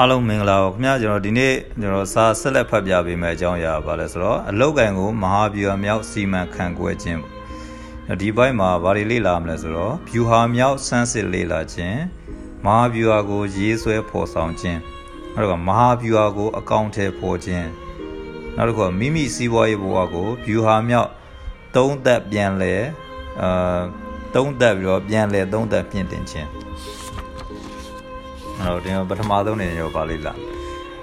အားလုံးမင်္ဂလာပါခင်ဗျာကျွန်တော်ဒီနေ့ကျွန်တော်စာဆက်လက်ဖတ်ပြပေးမယ့်အကြောင်းအရာပါလဲဆိုတော့အလောက်ကံကိုမဟာဗျူဟာမြောက်စီမံခန့်ခွဲခြင်းဒီဘိုင်းမှာဗာတွေလေ့လာမလဲဆိုတော့ဗျူဟာမြောက်စမ်းစစ်လေ့လာခြင်းမဟာဗျူဟာကိုရေးဆွဲဖော်ဆောင်ခြင်းနောက်ကမဟာဗျူဟာကိုအကောင့်ထဲပေါ်ခြင်းနောက်တစ်ခုကမိမိစီးပွားရေးဘဝကိုဗျူဟာမြောက်သုံးသက်ပြန်လဲအာသုံးသက်ပြီးတော့ပြန်လဲသုံးသက်ပြင်တင်ခြင်း အဲ့တော့ဒီပထမဆုံးနေရောပါလိမ့်လား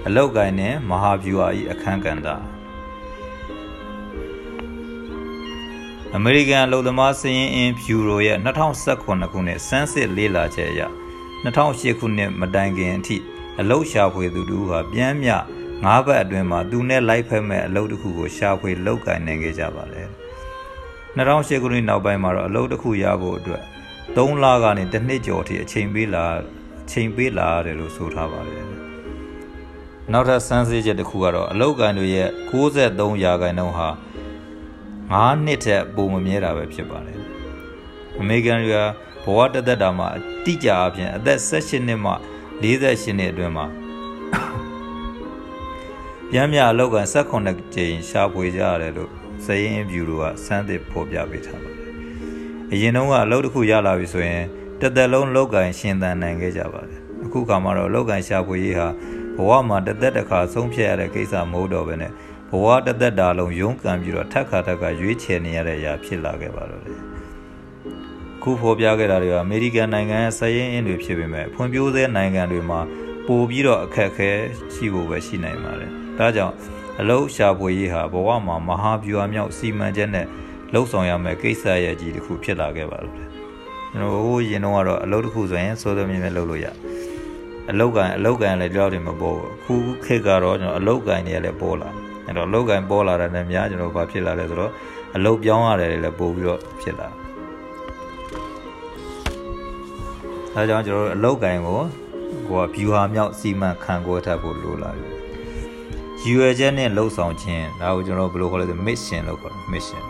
အလောက်ကိုင်းနဲ့မဟာဗျူဟာဤအခန်းကဏ္ဍအမေရိကန်အလုပ်သမားစည်ရင်အင်ဗျူရိုရဲ့2019ခုနှစ်စမ်းစစ်လေ့လာချက်အရ2008ခုနှစ်မတိုင်ခင်အထိအလုပ်ရှာဖွေသူတို့ဟာပြန်မြ၅ဘတ်အတွင်းမှာသူနဲ့လိုက်ဖက်မဲ့အလုပ်တစ်ခုကိုရှာဖွေလုပ်ကိုင်နိုင်ခဲ့ကြပါလေ2008ခုနှစ်နောက်ပိုင်းမှာတော့အလုပ်တစ်ခုရဖို့အတွက်3လကနေတစ်နှစ်ကျော်အထိအချိန်ပေးလာ ချိန်ပေးလာရတယ်လို့ဆိုထားပါတယ်နောက်ထပ်စမ်းစစ်ချက်တစ်ခုကတော့အလောက်ကန်တွေရဲ့63ရာခိုင်နှုန်းဟာ9နှစ်ထက်ပိုမမြဲတာပဲဖြစ်ပါတယ်အမေရိကန်တွေကဘဝတသက်တာမှာအတိအကျအပြင်အသက်18နှစ်မှ48နှစ်အတွင်းမှာပြန်မြအလောက်ကန်18ကြိမ်ရှာဖွေကြရတယ်လို့စရင်အဗျူရိုကစမ်းသစ်ဖော်ပြပေးထားပါတယ်အရင်တုန်းကအလုပ်တစ်ခုရလာပြီဆိုရင် တသက်လုံးလောက်ကင်ရှင်သန်နိုင်ခဲ့ကြပါတယ်အခုခါမှာတော့လောက်ကင်ရှာဖွေရေးဟာဘဝမှာတသက်တစ်ခါဆုံးဖြတ်ရတဲ့ကိစ္စမဟုတ်တော့ဘဲနဲ့ဘဝတသက်တာလုံးရုန်းကန်ပြီးတော့ထက်ခါထက်ခါရွေးချယ်နေရတဲ့အရာဖြစ်လာခဲ့ပါတော့တယ်ခုဖော်ပြခဲ့တာတွေကအမေရိကန်နိုင်ငံရဲ့စရင်အင်းတွေဖြစ်ပေမဲ့ဖွံ့ဖြိုးဆဲနိုင်ငံတွေမှာပိုပြီးတော့အခက်အခဲရှိဖို့ပဲရှိနိုင်ပါတယ်ဒါကြောင့်အလုံးရှာဖွေရေးဟာဘဝမှာမဟာဗျူဟာမြောက်စီမံချက်နဲ့လှုပ်ဆောင်ရမယ့်ကိစ္စရဲ့ကြီးတစ်ခုဖြစ်လာခဲ့ပါတော့တယ် ကျွန်တော်ဟိုရင်တော့ကတော့အလုပ်တစ်ခုဆိုရင်စိုးစိုးမြဲမြဲလုပ်လို့ရအလုပ်ကန်အလုပ်ကန်လည်းကြောက်တယ်မပေါ်ဘူးခုခေတ်ကတော့ကျွန်တော်အလုပ်ကန်တွေလည်းပေါ်လာအဲ့တော့အလုပ်ကန်ပေါ်လာတဲ့နဲ့များကျွန်တော်ဘာဖြစ်လာလဲဆိုတော့အလုပ်ပြောင်းရတယ်လည်းပို့ပြီးတော့ဖြစ်လာဒါကြောင့်ကျွန်တော်တို့အလုပ်ကန်ကိုဟိုက view ဟာမြောက်စီမံခန့်ခွဲထပ်ဖို့လိုလာပြီရည်ရွယ်ချက်နဲ့လှုပ်ဆောင်ခြင်းဒါကိုကျွန်တော်ဘယ်လိုခေါ်လဲဆို mission လို့ခေါ်တယ် mission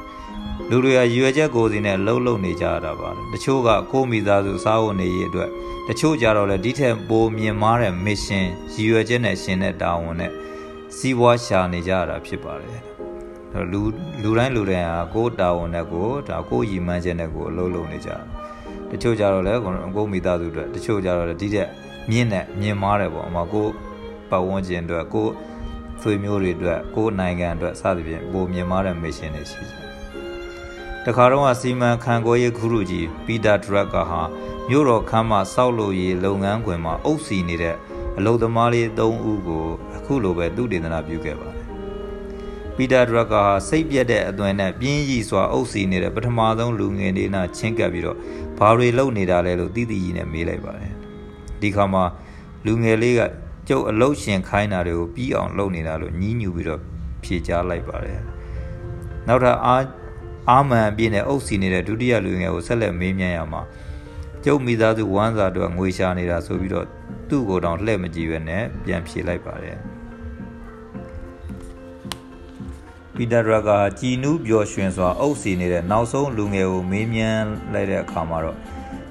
လူတွေကရည်ရွယ်ချက်ကိုယ်စီနဲ့လှုပ်လှုပ်နေကြရတာပါတချို့ကကိုမိသားစုစားဖို့နေရေးအတွက်တချို့ကြတော့လေဒီထက်ပိုမြင်မားတဲ့ mission ရည်ရွယ်ချက်နဲ့ရှင်တဲ့တာဝန်နဲ့စီးပွားရှာနေကြရတာဖြစ်ပါတယ်လူလူတိုင်းလူတိုင်းဟာကိုယ်တာဝန်နဲ့ကိုဒါကိုယ်ရည်မှန်းချက်နဲ့ကိုအလုပ်လုပ်နေကြတချို့ကြတော့လေကိုမိသားစုအတွက်တချို့ကြတော့လေဒီထက်မြင့်တဲ့မြင်မားတယ်ပေါ့အမကိုပတ်ဝန်းကျင်အတွက်ကိုဆွေမျိုးတွေအတွက်ကိုနိုင်ငံအတွက်စသဖြင့်ပိုမြင်မားတဲ့ mission တွေရှိတယ် တခါတော့စီမံခန့်ခွဲရေးခရုကြီးပီတာဒရက်ကာဟာမြို့တော်ခမ်းမစောက်လို့ရေးလုပ်ငန်းခွင်မှာအုပ်စီနေတဲ့အလုပ်သမားလေး၃ဦးကိုအခုလိုပဲသူတေသနာပြုခဲ့ပါတယ်ပီတာဒရက်ကာဟာစိတ်ပြက်တဲ့အသွင်နဲ့ပြင်းရည်စွာအုပ်စီနေတဲ့ပထမဆုံးလူငယ်လေးနာချင်းကပ်ပြီးတော့ဘာတွေလုပ်နေတာလဲလို့တိတိကြီးနဲ့မေးလိုက်ပါတယ်ဒီခါမှာလူငယ်လေးကကျုပ်အလုတ်ရှင်ခိုင်းတာတွေကိုပြီးအောင်လုပ်နေတာလို့ညှီးညူပြီးတော့ဖြေကြားလိုက်ပါတယ်နောက်ထပ်အား အာမန်အပြည့်နဲ့အုပ်စီနေတဲ့ဒုတိယလူငယ်ကိုဆက်လက်မေးမြန်းရမှာကျုပ်မိသားစုဝမ်းစာတို့ငွေရှာနေတာဆိုပြီးတော့သူ့ကိုယ်တောင်လှည့်မကြည့်ပဲနဲ့ပြန်ဖြေလိုက်ပါတယ်ပီတာဒရာကကြည်နူးပျော်ရွှင်စွာအုပ်စီနေတဲ့နောက်ဆုံးလူငယ်ကိုမေးမြန်းလိုက်တဲ့အခါမှာတော့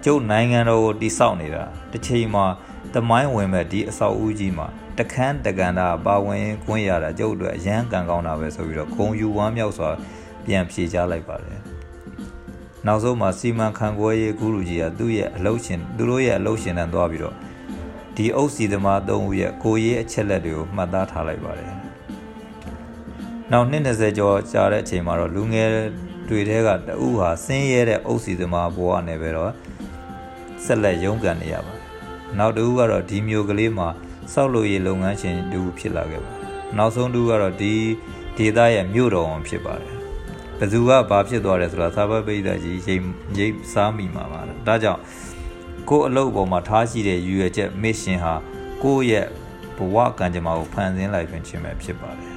ကျုပ်နိုင်ငံတော်ကိုတိဆောက်နေတာတစ်ချိန်မှာတမိုင်းဝင်မဲ့ဒီအဆောက်အဦကြီးမှာတခန်းတကန်တာပါဝင်ခွင့်ရတာကျုပ်တို့အရန်ကန်ကောင်းတာပဲဆိုပြီးတော့ဂုံယူဝမ်းမြောက်စွာ ပြန်ဖြေချလိုက်ပါတယ်နောက်ဆုံးမှာစီမံခန့်ခွဲရေးဂုရုကြီးကသူ့ရဲ့အလုပ်ရှင်သူတို့ရဲ့အလုပ်ရှင်တန်းသွားပြီးတော့ဒီအုပ်စီသမား၃ဦးရဲ့ကိုရေးအချက်လက်တွေကိုမှတ်သားထားလိုက်ပါတယ်နောက်နှစ်20ကျော်ကြာတဲ့အချိန်မှာတော့လူငယ်တွေထဲကတဦးဟာဆင်းရဲတဲ့အုပ်စီသမားဘဝနဲ့ပဲတော့ဆက်လက်ရုန်းကန်နေရပါတယ်နောက်တဦးကတော့ဒီမျိုးကလေးမှာစောက်လို့ရေးလုပ်ငန်းရှင်တူဖြစ်လာခဲ့ပါတယ်နောက်ဆုံးတူကတော့ဒီဒေသရဲ့မြို့တော်ဝန်ဖြစ်ပါတယ် ဘယ်သူကဘာဖြစ်သွားတယ်ဆိုတာသာဘပိဋကကြီးရိပ်ရိပ်စားမိမှာပါဒါကြောင့်ကိုယ့်အလုပ်ပေါ်မှာထားရှိတဲ့ရည်ရွယ်ချက် mission ဟာကိုယ့်ရဲ့ဘဝကံကြမ္မာကိုဖန်ဆင်းလိုက်ခြင်းပဲဖြစ်ပါတယ်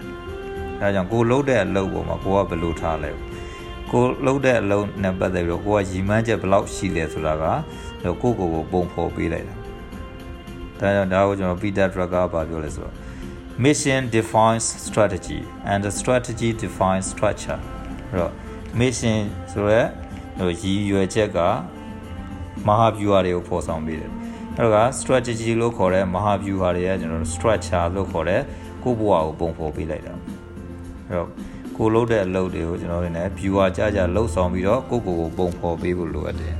ဒါကြောင့်ကိုလှုပ်တဲ့အလုပ်ပေါ်မှာကိုကဘယ်လိုထားလဲကိုလှုပ်တဲ့အလုပ်နဲ့ပတ်သက်ပြီးတော့ကိုကရည်မှန်းချက်ဘယ်လောက်ရှိလဲဆိုတာကကိုကိုကိုပုံဖော်ပေးလိုက်တာဒါကြောင့်ဒါကိုကျွန်တော် Peter Drucker ဘာပြောလဲဆိုတော့ mission defines strategy and the strategy defines structure အဲ့တော့ mission ဆိုရဲဟိုရည်ရွယ်ချက်ကမဟာဗျူဟာတွေကိုဖော်ဆောင်ပေးတယ်အဲ့တော့ strategy လို့ခေါ်တဲ့မဟာဗျူဟာတွေကကျွန်တော်တို့ structure လို့ခေါ်တဲ့ကိုယ့်ဘဝကိုပုံဖော်ပေးလိုက်တာအဲ့တော့ကိုလုပ်တဲ့အလုပ်တွေကိုကျွန်တော်တို့လည်း viewer ကြကြလှုပ်ဆောင်ပြီးတော့ကိုယ့်ကိုယ်ကိုပုံဖော်ပေးဖို့လိုအပ်တယ်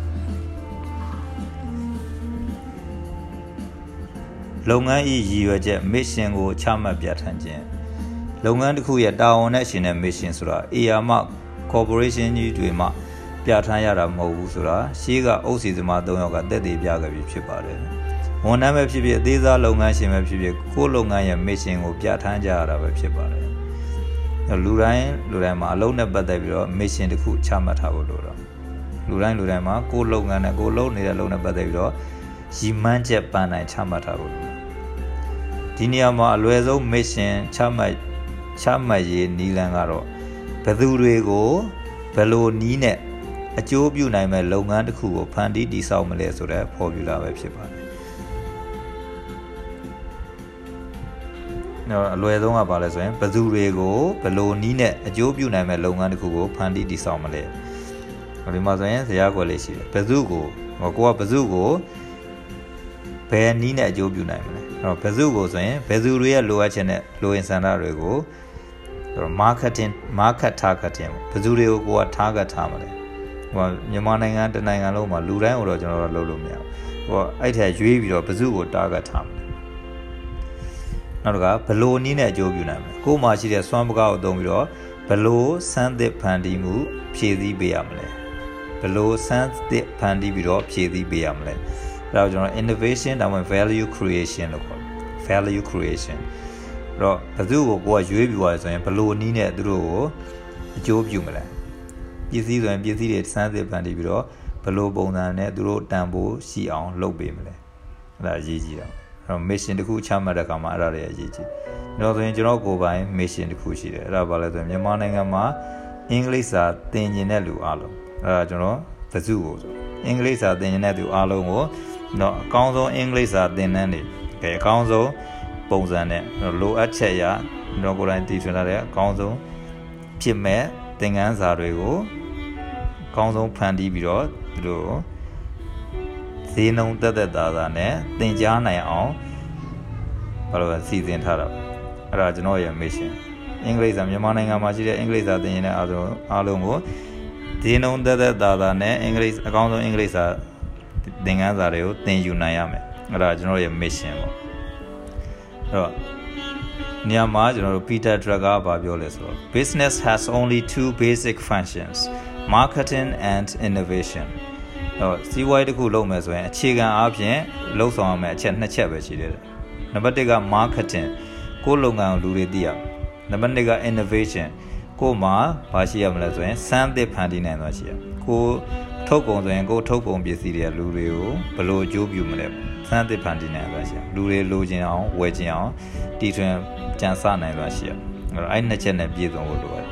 လုပ်ငန်းဤရည်ရွယ်ချက် mission ကိုချမှတ်ပြဋ္ဌာန်းခြင်း လုပ်ငန်းတစ်ခုရဲ့တာဝန်နဲ့ရှင်တဲ့ mission ဆိုတာ AR မှ corporation ကြီးတွေမှပြဋ္ဌာန်းရတာမဟုတ်ဘူးဆိုတာရှေးကအုပ်စီသမား၃ယောက်ကတက်တည်ပြခဲ့ပြီးဖြစ်ပါတယ်ဝန်ထမ်းပဲဖြစ်ဖြစ်အသေးစားလုပ်ငန်းရှင်ပဲဖြစ်ဖြစ်ကိုယ်လုပ်ငန်းရဲ့ mission ကိုပြဋ္ဌာန်းကြရတာပဲဖြစ်ပါတယ်လူတိုင်းလူတိုင်းမှာအလုံးနဲ့ပတ်သက်ပြီးတော့ mission တစ်ခုချမှတ်ထားဖို့လိုတော့လူတိုင်းလူတိုင်းမှာကိုယ်လုပ်ငန်းနဲ့ကိုယ်လုပ်နေတဲ့လုပ်နဲ့ပတ်သက်ပြီးတော့ရည်မှန်းချက်ပန်းတိုင်းချမှတ်ထားဖို့လိုဒီနေရာမှာအလွယ်ဆုံး mission ချမှတ် ချမှတ်ရေးနီလန်ကတော့ဘယ်သူတွေကိုဘယ်လိုနီးနဲ့အကျိုးပြုနိုင်မဲ့လုပ်ငန်းတစ်ခုကိုဖန်တီးတည်ဆောက်မလဲဆိုတဲ့ formula ပဲဖြစ်ပါတယ်။နော်အလွယ်ဆုံးကဘာလဲဆိုရင်ဘယ်သူတွေကိုဘယ်လိုနီးနဲ့အကျိုးပြုနိုင်မဲ့လုပ်ငန်းတစ်ခုကိုဖန်တီးတည်ဆောက်မလဲ။ဒီမှာဆိုရင်ဇာတ်ကွက်လေးရှိတယ်။ဘယ်သူကိုကိုကဘယ်သူကိုဘယ်နီးနဲ့အကျိုးပြုနိုင်မလဲ။အဲ့တော့ဘယ်သူကိုဆိုရင်ဘယ်သူတွေရဲ့လိုအပ်ချက်နဲ့လိုအင်ဆန္ဒတွေကို ဆိုတော့ marketing market targeting ဘယ်သူတွေကိုကိုက target ထားမလဲဟိုမြန်မာနိုင်ငံတနိုင်ငံလုံးမှာလူတိုင်းကိုတော့ကျွန်တော်တို့လုပ်လို့မရဘူးဟိုအဲ့ထက်ရွေးပြီးတော့ဘယ်သူကို target ထားမလဲနောက်တစ်ခါဘလို့နည်းနဲ့အကျိုးပြုနိုင်မလဲကို့မှာရှိတဲ့စွမ်းပကားကိုသုံးပြီးတော့ဘလို့စမ်းသစ်ဖန်တီးမှုဖြည့်ဆည်းပေးရမလဲဘလို့စမ်းသစ်ဖန်တီးပြီးတော့ဖြည့်ဆည်းပေးရမလဲအဲ့တော့ကျွန်တော် innovation ဒါမှမဟုတ် value creation လို့ခေါ်တယ် value creation တော့ဘသူ့ကိုကိုကရွေးပြီးသွားဆိုရင်ဘလို့နီးနဲ့သူတို့ကိုအကျိုးပြုမလဲပစ္စည်းဆိုရင်ပစ္စည်းတွေစမ်းစစ်ပန်တည်ပြီးတော့ဘလို့ပုံစံနဲ့သူတို့တန်ဖိုးရှိအောင်လုပ်ပေးမလဲအဲ့ဒါအရေးကြီးတာအဲ့တော့ mission တစ်ခုချမှတ်တဲ့အခါမှာအဲ့ဒါတွေအရေးကြီးတော့ဆိုရင်ကျွန်တော်ကိုယ်ပိုင် mission တစ်ခုရှိတယ်အဲ့ဒါဘာလဲဆိုရင်မြန်မာနိုင်ငံမှာအင်္ဂလိပ်စာသင်ကျင်တဲ့လူအားလုံးအဲ့ဒါကျွန်တော်ဘသူ့ကိုဆိုအင်္ဂလိပ်စာသင်ကျင်တဲ့သူအားလုံးကိုတော့အကောင်းဆုံးအင်္ဂလိပ်စာသင်တန်းတွေကဲအကောင်းဆုံး ပုံစံနဲ့လိုအပ်ချက်အရတော့ကိုယ်တိုင်တည်ထွင်လာတဲ့အကောင်းဆုံးဖြစ်မဲ့သင်ခန်းစာတွေကိုအကောင်းဆုံးဖန်တီးပြီးတော့သူတို့ဈေးနှုန်းတက်တက်သားသားနဲ့သင်ကြားနိုင်အောင်ဘာလို့စီစဉ်ထားတာအဲ့ဒါကျွန်တော်ရဲ့ mission အင်္ဂလိပ်စာမြန်မာနိုင်ငံမှာရှိတဲ့အင်္ဂလိပ်စာသင်ရတဲ့အားလုံးအားလုံးကိုဈေးနှုန်းတက်တက်သားသားနဲ့အင်္ဂလိပ်အကောင်းဆုံးအင်္ဂလိပ်စာသင်ခန်းစာတွေကိုသင်ယူနိုင်ရမယ်အဲ့ဒါကျွန်တော်ရဲ့ mission ပေါ့ အဲ့တော့ညမှာကျွန်တော်တို့ Peter Drucker ကပြောလဲဆိုတော့ business has only two basic functions marketing and innovation တော့စီးပွားရေးတစ်ခုလုပ်မယ်ဆိုရင်အခြေခံအားဖြင့်လှုပ်ဆောင်ရမယ့်အချက်နှစ်ချက်ပဲရှိတယ်နံပါတ်1က marketing ကိုယ်လုပ်ငန်းကိုလူတွေသိရနံပါတ်2က innovation ကိုယ်မှာဘာရှိရမလဲဆိုရင်စမ်းသစ်ဖန်တီးနိုင်သွားရှိရကိုထုတ်ကုန်ဆိုရင်ကိုထုတ်ကုန်ပစ္စည်းတွေကလူတွေကိုဘယ်လိုအကျိုးပြုမလဲ စမ်းသစ်ဖန်တီးနိုင်သွားရှိရလူတွေလိုချင်အောင်ဝယ်ချင်အောင်တီထွင်ကြံစနိုင်သွားရှိရအဲ့တော့အဲ့နှစ်ချက်နဲ့ပြည့်စုံဖို့လိုတယ်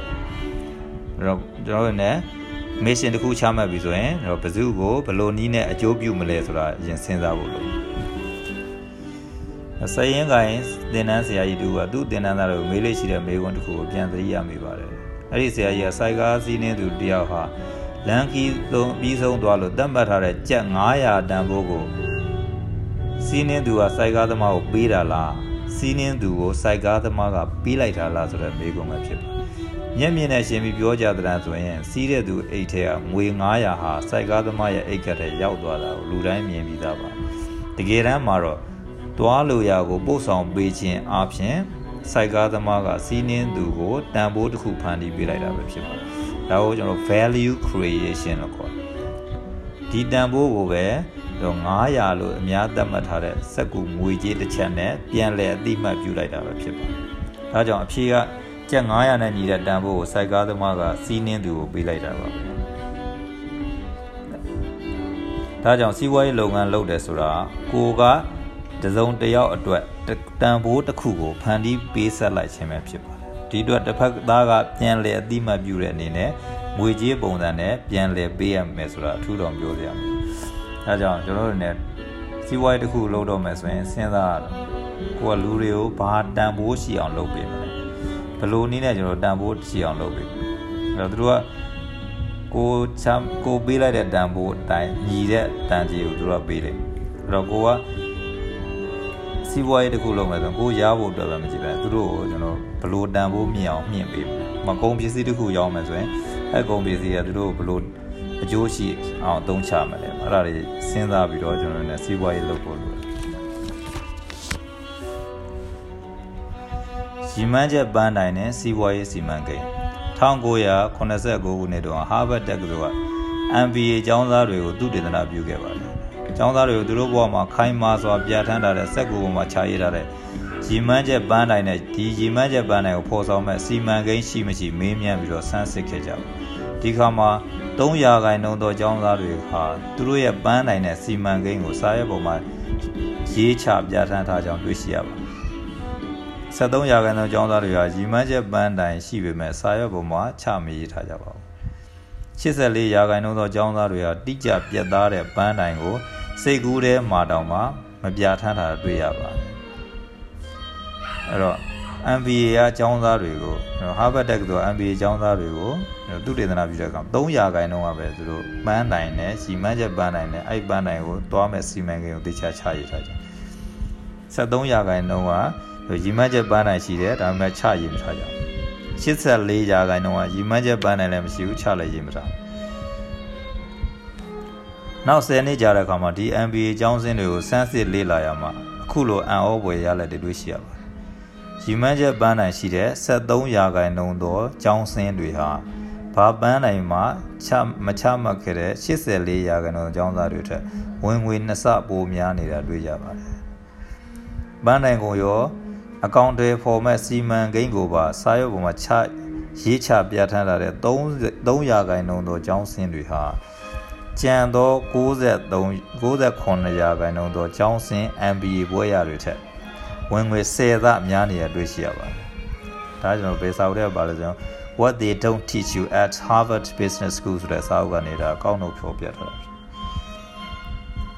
အဲ့တော့ကျွန်တော်တို့လည်း mission တစ်ခုချမှတ်ပြီဆိုရင်တော့ဘယ်သူကိုဘယ်လိုနည်းနဲ့အကျိုးပြုမလဲဆိုတာအရင်စဉ်းစားဖို့လိုဆယ်ရင်ကိုင်းတင်နန်းဆရာကြီးတူကသူ့တင်နန်းသားတွေကိုမေးလို့ရှိတဲ့မေးခွန်းတစ်ခုကိုပြန်သတိရမိပါတယ်အဲ့ဒီဆရာကြီးကစိုက်ကားစီးနှင်းသူတယောက်ဟာလန်ကီသုံးပြီးဆုံးသွားလို့တတ်မှတ်ထားတဲ့ကြက်900တန်ဖိုးကို စီးနှင်းသူကစိုက်ကားသမားကိုပေးတာလားစီးနှင်းသူကိုစိုက်ကားသမားကပေးလိုက်တာလားဆိုတဲ့မေးခွန်းပဲဖြစ်ပါမျက်မြင်နဲ့ရှင်ပြီးပြောကြတဲ့ဆိုရင်စီးတဲ့သူအိတ်ထဲကငွေ900ဟာစိုက်ကားသမားရဲ့အိတ်ကထဲရောက်သွားတာကိုလူတိုင်းမြင်ပြီးသားပါတကယ်တမ်းမှာတော့သွားလိုရာကိုပို့ဆောင်ပေးခြင်းအပြင်စိုက်ကားသမားကစီးနှင်းသူကိုတန်ဖိုးတစ်ခုဖန်တီးပေးလိုက်တာပဲဖြစ်ပါတယ်ဒါကိုကျွန်တော် value creation လို့ခေါ်တယ်ဒီတန်ဖိုးကိုပဲ တော့900လို့အများသတ်မှတ်ထားတဲ့စက်ကူငွေကြေးတစ်ချက်နဲ့ပြန်လည်အတိမတ်ပြုလိုက်တာပဲဖြစ်ပါတယ်ဒါကြောင့်အဖြေကကျက်900နဲ့ညီတဲ့တန်ဖိုးကိုစိုက်ကားသမားကစီးနှင်းသူကိုပေးလိုက်တာပါဒါကြောင့်စီးပွားရေးလုပ်ငန်းလုပ်တယ်ဆိုတာကိုကတစုံတယောက်အတွက်တန်ဖိုးတစ်ခုကိုဖန်တီးပေးဆက်လိုက်ခြင်းပဲဖြစ်ပါတယ်ဒီအတွက်တစ်ဖက်သားကပြန်လည်အတိမတ်ပြုတဲ့အနေနဲ့ငွေကြေးပုံစံနဲ့ပြန်လည်ပေးရမယ်ဆိုတာအထူးတော်ပြောစရာမလို ဒါကြောင့်ကျွန်တော်တို့ ਨੇ စီးပွားရေးတစ်ခုလုပ်တော့မယ်ဆိုရင်စဉ်းစားရတော့ကိုကလူတွေကိုဘာတန်ဖိုးရှိအောင်လုပ်ပေးမလဲဘယ်လိုနည်းနဲ့ကျွန်တော်တန်ဖိုးရှိအောင်လုပ်ပေးအဲ့တော့သူတို့ကကိုချမ်းကိုပေးလိုက်တဲ့တန်ဖိုးအတိုင်းညီတဲ့တန်ကြီးကိုသူတို့ကပေးတယ်အဲ့တော့ကိုကစီးပွားရေးတစ်ခုလုပ်မယ်ဆိုကိုရဖို့အတွက်ပဲမကြည့်ပဲသူတို့ကိုကျွန်တော်ဘလို့တန်ဖို့မြင်အောင်မြင့်ပေးမယ်မကုံပစ္စည်းတစ်ခုရောင်းမယ်ဆိုရင်အဲကုံပစ္စည်းကသူတို့ဘလို့ အကျိုးရှိအောင်အသုံးချမယ်လေအဲ့ဒါတွေစဉ်းစားပြီးတော့ကျွန်တော်တို့ ਨੇ စီးပွားရေးလုပ်ဖို့လိုတယ်ရီမန်းချက်ပန်းတိုင်နဲ့စီးပွားရေးစီမံကိန်း1989ခုနှစ်တုန်းက Harvard တက္ကသိုလ်က MBA ကျောင်းသားတွေကိုသူတည်တနာပြုခဲ့ပါတယ်။ကျောင်းသားတွေကိုသူတို့ဘဝမှာခိုင်မာစွာပြဋ္ဌာန်းထားတဲ့စက်ကူပေါ်မှာခြာရေးထားတဲ့ရီမန်းချက်ပန်းတိုင်နဲ့ဒီရီမန်းချက်ပန်းတိုင်ကိုဖော်ဆောင်မဲ့စီမံကိန်းရှိမရှိမေးမြန်းပြီးတော့ဆန်းစစ်ခဲ့ကြပါဒီခါမှာ 300ခိုင်နှုန်းသောကျောင်းသားတွေဟာသူတို့ရဲ့ပန်းတိုင်နဲ့စီမံကိန်းကိုစာရွက်ပေါ်မှာရေးချပြဋ္ဌာန်းထားကြောင်းတွေ့ရှိရပါတယ်73ရာခိုင်နှုန်းကျောင်းသားတွေဟာရီမန်းချက်ပန်းတိုင်ရှိပေမဲ့စာရွက်ပေါ်မှာချမရေးထားကြပါဘူး84ရာခိုင်နှုန်းသောကျောင်းသားတွေဟာတိကျပြတ်သားတဲ့ပန်းတိုင်ကိုစိတ်ကူးထဲမှာတောင်မှမပြဋ္ဌာန်းထားတွေ့ရပါတယ်အဲ့တော့ MBA ကကျောင်းသားတွေကို Harvard တက္ကသိုလ် MBA ကျောင်းသားတွေကိုသူတေသနာပြုတဲ့ကောင်300ခိုင်နှုန်းကပဲသူတို့ပန်းတိုင်နဲ့စီမန်းချက်ပန်းတိုင်နဲ့အဲ့ပန်းတိုင်ကိုတွားမဲ့စီမံကိန်းကိုတေချာချရထားကြ73ရာခိုင်နှုန်းကရီမန်းချက်ပန်းတိုင်ရှိတယ်ဒါပေမဲ့ချရည်မထားကြ84ရာခိုင်နှုန်းကရီမန်းချက်ပန်းတိုင်လည်းမရှိဘူးချလည်းရည်မထားနောက်10နှစ်ကြာတဲ့အခါမှာဒီ MBA ကျောင်းစင်းတွေကိုစမ်းစစ်လေ့လာရမှာအခုလိုအံ့ဩဖွယ်ရလက်တွေတွေ့ရှိရပါ တယ်ရီမန်းချက်ပန်းတိုင်ရှိတဲ့73ရာခိုင်နှုန်းသောကျောင်းစင်းတွေဟာဘာပန်းတိုင်မှာချမချမှတ်ခဲ့တဲ့84ရာခိုင်နှုန်းကျောင်းသားတွေထက်ဝင်ငွေနှစ်ဆပိုများနေတာတွေ့ကြပါတယ်။ပန်းတိုင်ကိုရောအကောင့်တွေဖော်မဲ့စီမံကိန်းကိုပါစာရွက်ပေါ်မှာချရေးချပြဋ္ဌာန်းလာတဲ့3 3ရာခိုင်နှုန်းသောကျောင်းစင်းတွေဟာကျန်သော63 68ရာခိုင်နှုန်းသောကျောင်းစင်း MBA ဘွဲ့ရတွေထက် ဝင်ငွေ10သများနေရတွေ့ရှိရပါတယ်။ဒါကျွန်တော်ဘေစာအုပ်ထဲပါလို့ဆိုရင် What they don't teach you at Harvard Business School ဆိုတဲ့စာအုပ်ကနေဒါအကောင့်နှုတ်ဖြောပြထားတာ။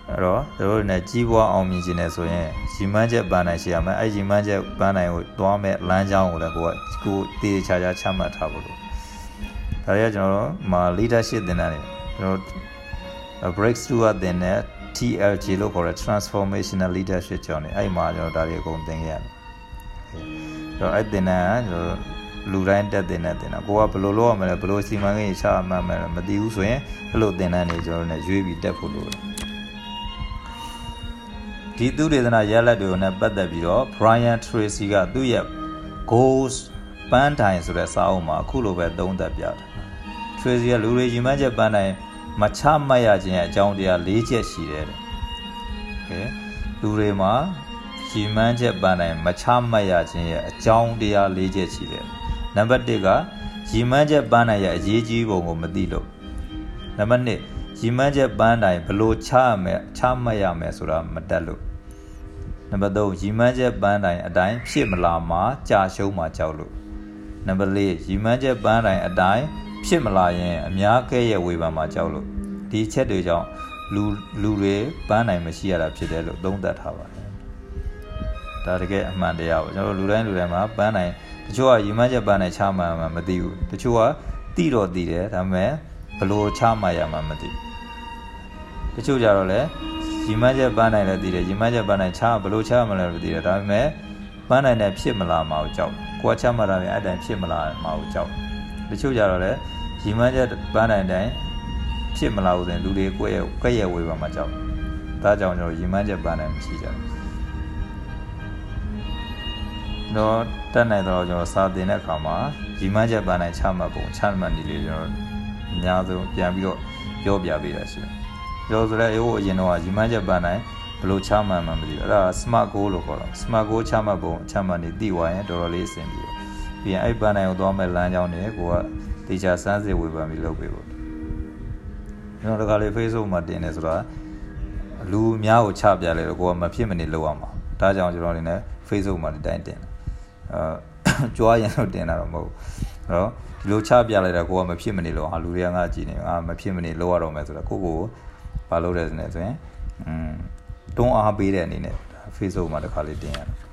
အဲ့တော့တို့နဲ့ကြီးပွားအောင်မြင်ခြင်းနဲ့ဆိုရင်ရီမန်းချက်ပန်းနိုင်ရှိရမယ်။အဲ့ရီမန်းချက်ပန်းနိုင်ကိုတွားမဲ့လမ်းကြောင်းကိုလည်းကိုကကိုတည်ချာချာချမှတ်ထားဖို့လို့။ဒါတွေကကျွန်တော်တို့မှာ leadership သင်တန်းတွေကျွန်တော် breakthrough အသင်တဲ့ TLG လို့ခေါ်တဲ့ transformational leadership ကြောင့်ねအဲ့မှာကျွန်တော်ဒါတွေအကုန်သင်ခဲ့ရတယ်။အဲ့တော့အဲ့သင်တန်းကကျွန်တော်လူတိုင်းတက်တင်တဲ့တင်တာကိုကဘယ်လိုလုပ်ရမလဲဘယ်လိုစီမံကိန်းချမှတ်မလဲမသိဘူးဆိုရင်အဲ့လိုတင်တန်းနေကျွန်တော်တို့ ਨੇ ရွေးပြီးတက်ဖို့လိုတယ်ဒီသူဒေသနာရလက်တွေကိုနဲ့ပတ်သက်ပြီးတော့ Brian Tracy ကသူ့ရဲ့ goals ပန်းတိုင်ဆိုတဲ့စာအုပ်မှာအခုလိုပဲသုံးသပ်ပြတယ် Tracy ကလူတွေရီမှန်းချက်ပန်းတိုင် မချမှတ်ရခြင်းရဲ့အကြောင်းတရား၄ချက်ရှိတယ်တဲ့။ကဲလူတွေမှာရီမှန်းချက်ပန်းတိုင်မချမှတ်ရခြင်းရဲ့အကြောင်းတရား၄ချက်ရှိတယ်။နံပါတ်1ကရီမှန်းချက်ပန်းတိုင်ရဲ့အရေးကြီးပုံကိုမသိလို့နံပါတ်2ရီမှန်းချက်ပန်းတိုင်ဘလို့ချရမယ်ချမှတ်ရမယ်ဆိုတာမတတ်လို့နံပါတ်3ရီမှန်းချက်ပန်းတိုင်အတိုင်းဖြစ်မလာမှာကြာရှုံးမှာကြောက်လို့နံပါတ်4ရီမှန်းချက်ပန်းတိုင်အတိုင်း ဖြစ်မလာရင်အများကဲရဲ့ဝေဖန်မှာကြောက်လို့ဒီချက်တွေကြောင့်လူလူတွေပန်းနိုင်မရှိရတာဖြစ်တယ်လို့သုံးသပ်ထားပါတယ်ဒါတကယ်အမှန်တရားပေါ့ကျွန်တော်တို့လူတိုင်းလူတိုင်းမှာပန်းနိုင်တချို့ကရီမန်းချက်ပန်းနိုင်ချမှမှမသိဘူးတချို့ကတိတော့သိတယ်ဒါပေမဲ့ဘလို့ချမှရမှမသိတချို့ကြတော့လေရီမန်းချက်ပန်းနိုင်လည်းသိတယ်ရီမန်းချက်ပန်းနိုင်ချဘလို့ချမှလည်းမသိတယ်ဒါပေမဲ့ပန်းနိုင်တဲ့ဖြစ်မလာမှာကိုကြောက်ကိုကချမှတ်တာလည်းအဲ့တိုင်းဖြစ်မလာမှာကိုကြောက် တချို့ကြတော့လေရီမန်းချက်ပန်းနိုင်တိုင်းဖြစ်မလာဘူးဆိုရင်လူတွေကိုယ့်ရဲ့ကိုယ့်ရဲ့ဝေဘာမှာကြောက်ဒါကြောင့်ကျွန်တော်ရီမန်းချက်ပန်းနိုင်မရှိကြဘူးတော့တက်နိုင်တော့ကျွန်တော်စာသင်တဲ့အခါမှာရီမန်းချက်ပန်းနိုင်ချမှတ်ပုံချမှတ်နည်းလေးကျွန်တော်အများဆုံးပြန်ပြီးတော့ပြောပြပေးတာရှိတယ်ပြောဆိုတဲ့အေးဟိုအရင်တော့ရီမန်းချက်ပန်းနိုင်ဘလို့ချမှတ်မှမသိဘူးအဲ့ဒါ smart goal လို့ခေါ်တာ smart goal ချမှတ်ပုံချမှတ်နေသိသွားရင်တော်တော်လေးအဆင်ပြေတယ် ပြီးရင်အဲ့ပန်းနိုင်ကိုသွားမဲ့လမ်းကြောင်းတွေကိုကတေချာစမ်းစစ်ဝေဖန်ပြီးလုပ်ပေးဖို့ကျွန်တော်တခါလေ Facebook မှာတင်နေဆိုတာလူများကိုချပြလဲတော့ကိုကမဖြစ်မနေလုပ်ရမှာဒါကြောင့်ကျွန်တော်နေနဲ့ Facebook မှာဒီတိုင်းတင်အဲကြွားရင်တော့တင်တာတော့မဟုတ်ဘူးအဲ့တော့ဒီလိုချပြလိုက်တာကိုကမဖြစ်မနေလို့ဟာလူတွေကငါကြည့်နေငါမဖြစ်မနေလုပ်ရတော့မယ်ဆိုတာကိုကိုဘာလုပ်လဲဆိုနေဆိုရင်อืมတွန်းအားပေးတဲ့အနေနဲ့ Facebook မှာတခါလေးတင်ရတယ်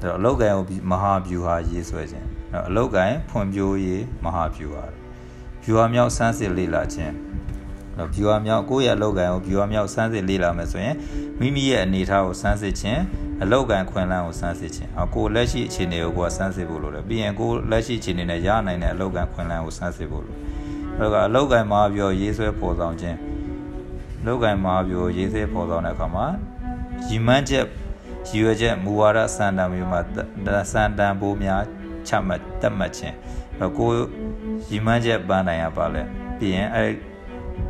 အဲ့တော့အလောက်ကန်ကိုမဟာဗျူဟာရေးဆွဲခြင်းအဲ့အလောက်ကန်ဖွံ့ဖြိုးရေးမဟာဗျူဟာဗျူဟာမြောက်စမ်းစစ်လေ့လာခြင်းတော့ viewer မြောက်ကိုယ့်ရဲ့အလုပ်ကိုင်ကို viewer မြောက်စမ်းစစ်လေ့လာမယ်ဆိုရင်မိမိရဲ့အနေအထားကိုစမ်းစစ်ခြင်းအလောက်ကန်ခွင်လန်းကိုစမ်းစစ်ခြင်းအကိုလက်ရှိအခြေအနေကိုကိုယ်ကစမ်းစစ်ဖို့လိုတယ်ပြီးရင်ကိုလက်ရှိအခြေအနေနဲ့ရနိုင်တဲ့အလောက်ကန်ခွင်လန်းကိုစမ်းစစ်ဖို့လိုအဲ့တော့အလောက်ကန်မှာပြောရေးဆွဲပေါ်ဆောင်ခြင်းလောက်ကန်မှာပြောရေးဆွဲပေါ်ဆောင်တဲ့အခါမှာရီမန်းချက် ရည်ရွယ်ချက်မူဝါဒစံတန်မျိုးမှာစံတန်ပိုးများချမှတ်တတ်မှတ်ခြင်းအဲ့ကိုရီမန်းချက်ပန်းနိုင်ရပါလဲပြီးရင်အဲ့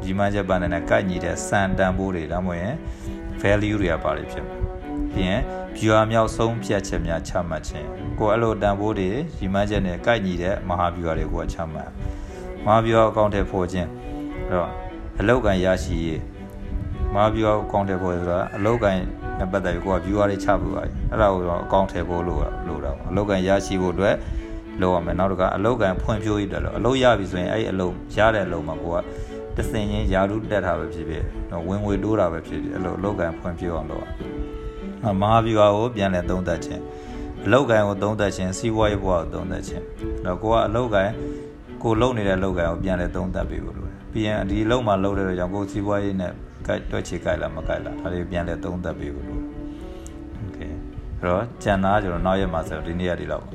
ရီမန်းချက်ပန်းနိုင်တဲ့ကန့်ညီတဲ့စံတန်ပိုးတွေဒါမှမဟုတ်ရင် value တွေကပါလိမ့်ဖြစ်မယ်ပြီးရင် viewer မြောက်ဆုံးဖြတ်ချက်များချမှတ်ခြင်းကိုအဲ့လိုတန်ဖိုးတွေရီမန်းချက်နဲ့ကိုက်ညီတဲ့မဟာ viewer တွေကိုချမှတ်မဟာ viewer အကောင့်ထဲပေါ်ခြင်းအဲ့တော့အလောက်ကန်ရရှိရေး မဟာ viewer အကောင့်ထဲပေါ်ဆိုတာအလောက်ကန်နဲ့ပတ်သက်ပြီးကိုက viewer တွေချဖို့ပါတယ်အဲ့ဒါကိုတော့အကောင့်ထဲပေါ်လို့လို့တော့အလောက်ကန်ရရှိဖို့အတွက်လုပ်ရမယ်နောက်တစ်ခါအလောက်ကန်ဖွံ့ဖြိုးရေးတယ်လို့အလောက်ရပြီဆိုရင်အဲ့ဒီအလောက်ရတဲ့အလောက်မှာကိုကတစင်ချင်းယာရုတက်တာပဲဖြစ်ဖြစ်ဝင်ငွေတိုးတာပဲဖြစ်ဖြစ်အဲ့လိုအလောက်ကန်ဖွံ့ဖြိုးအောင်လုပ်ရမဟာဗျူဟာကိုပြန်လည်သုံးသပ်ခြင်းအလောက်ကန်ကိုသုံးသပ်ခြင်းစီးပွားရေးဘဝကိုသုံးသပ်ခြင်းတော့ကိုကအလောက်ကန်ကိုလုံနေတဲ့အလောက်ကန်ကိုပြန်လည်သုံးသပ်ပေးဖို့လိုတယ်ပြီးရင်ဒီအလောက်မှာလုံတဲ့ကြောင့်ကိုစီးပွားရေးနဲ့ ကတ်တွက်ချေကြိုက်လားမကြိုက်လားဒါတွေပြန်လည်သုံးသပ်ပေးဖို့လိုတယ်โอเคအဲ့တော့ကျန်တာကျွန်တော်နောက်ရက်မှာဆိုဒီနေ့ရဒီလောက်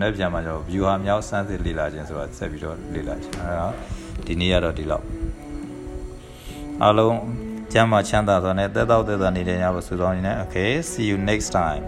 နေ့ပြန်မှာကျွန်တော် view ဟာမြောက်စမ်းစစ်လေ့လာခြင်းဆိုတာဆက်ပြီးတော့လေ့လာခြင်းအဲ့တော့ဒီနေ့ရတော့ဒီလောက်အားလုံးကျမ်းမာချမ်းသာစွာနဲ့တက်တော့တက်တာနေတဲ့ညကိုဆုတောင်းနေတယ် okay see you next time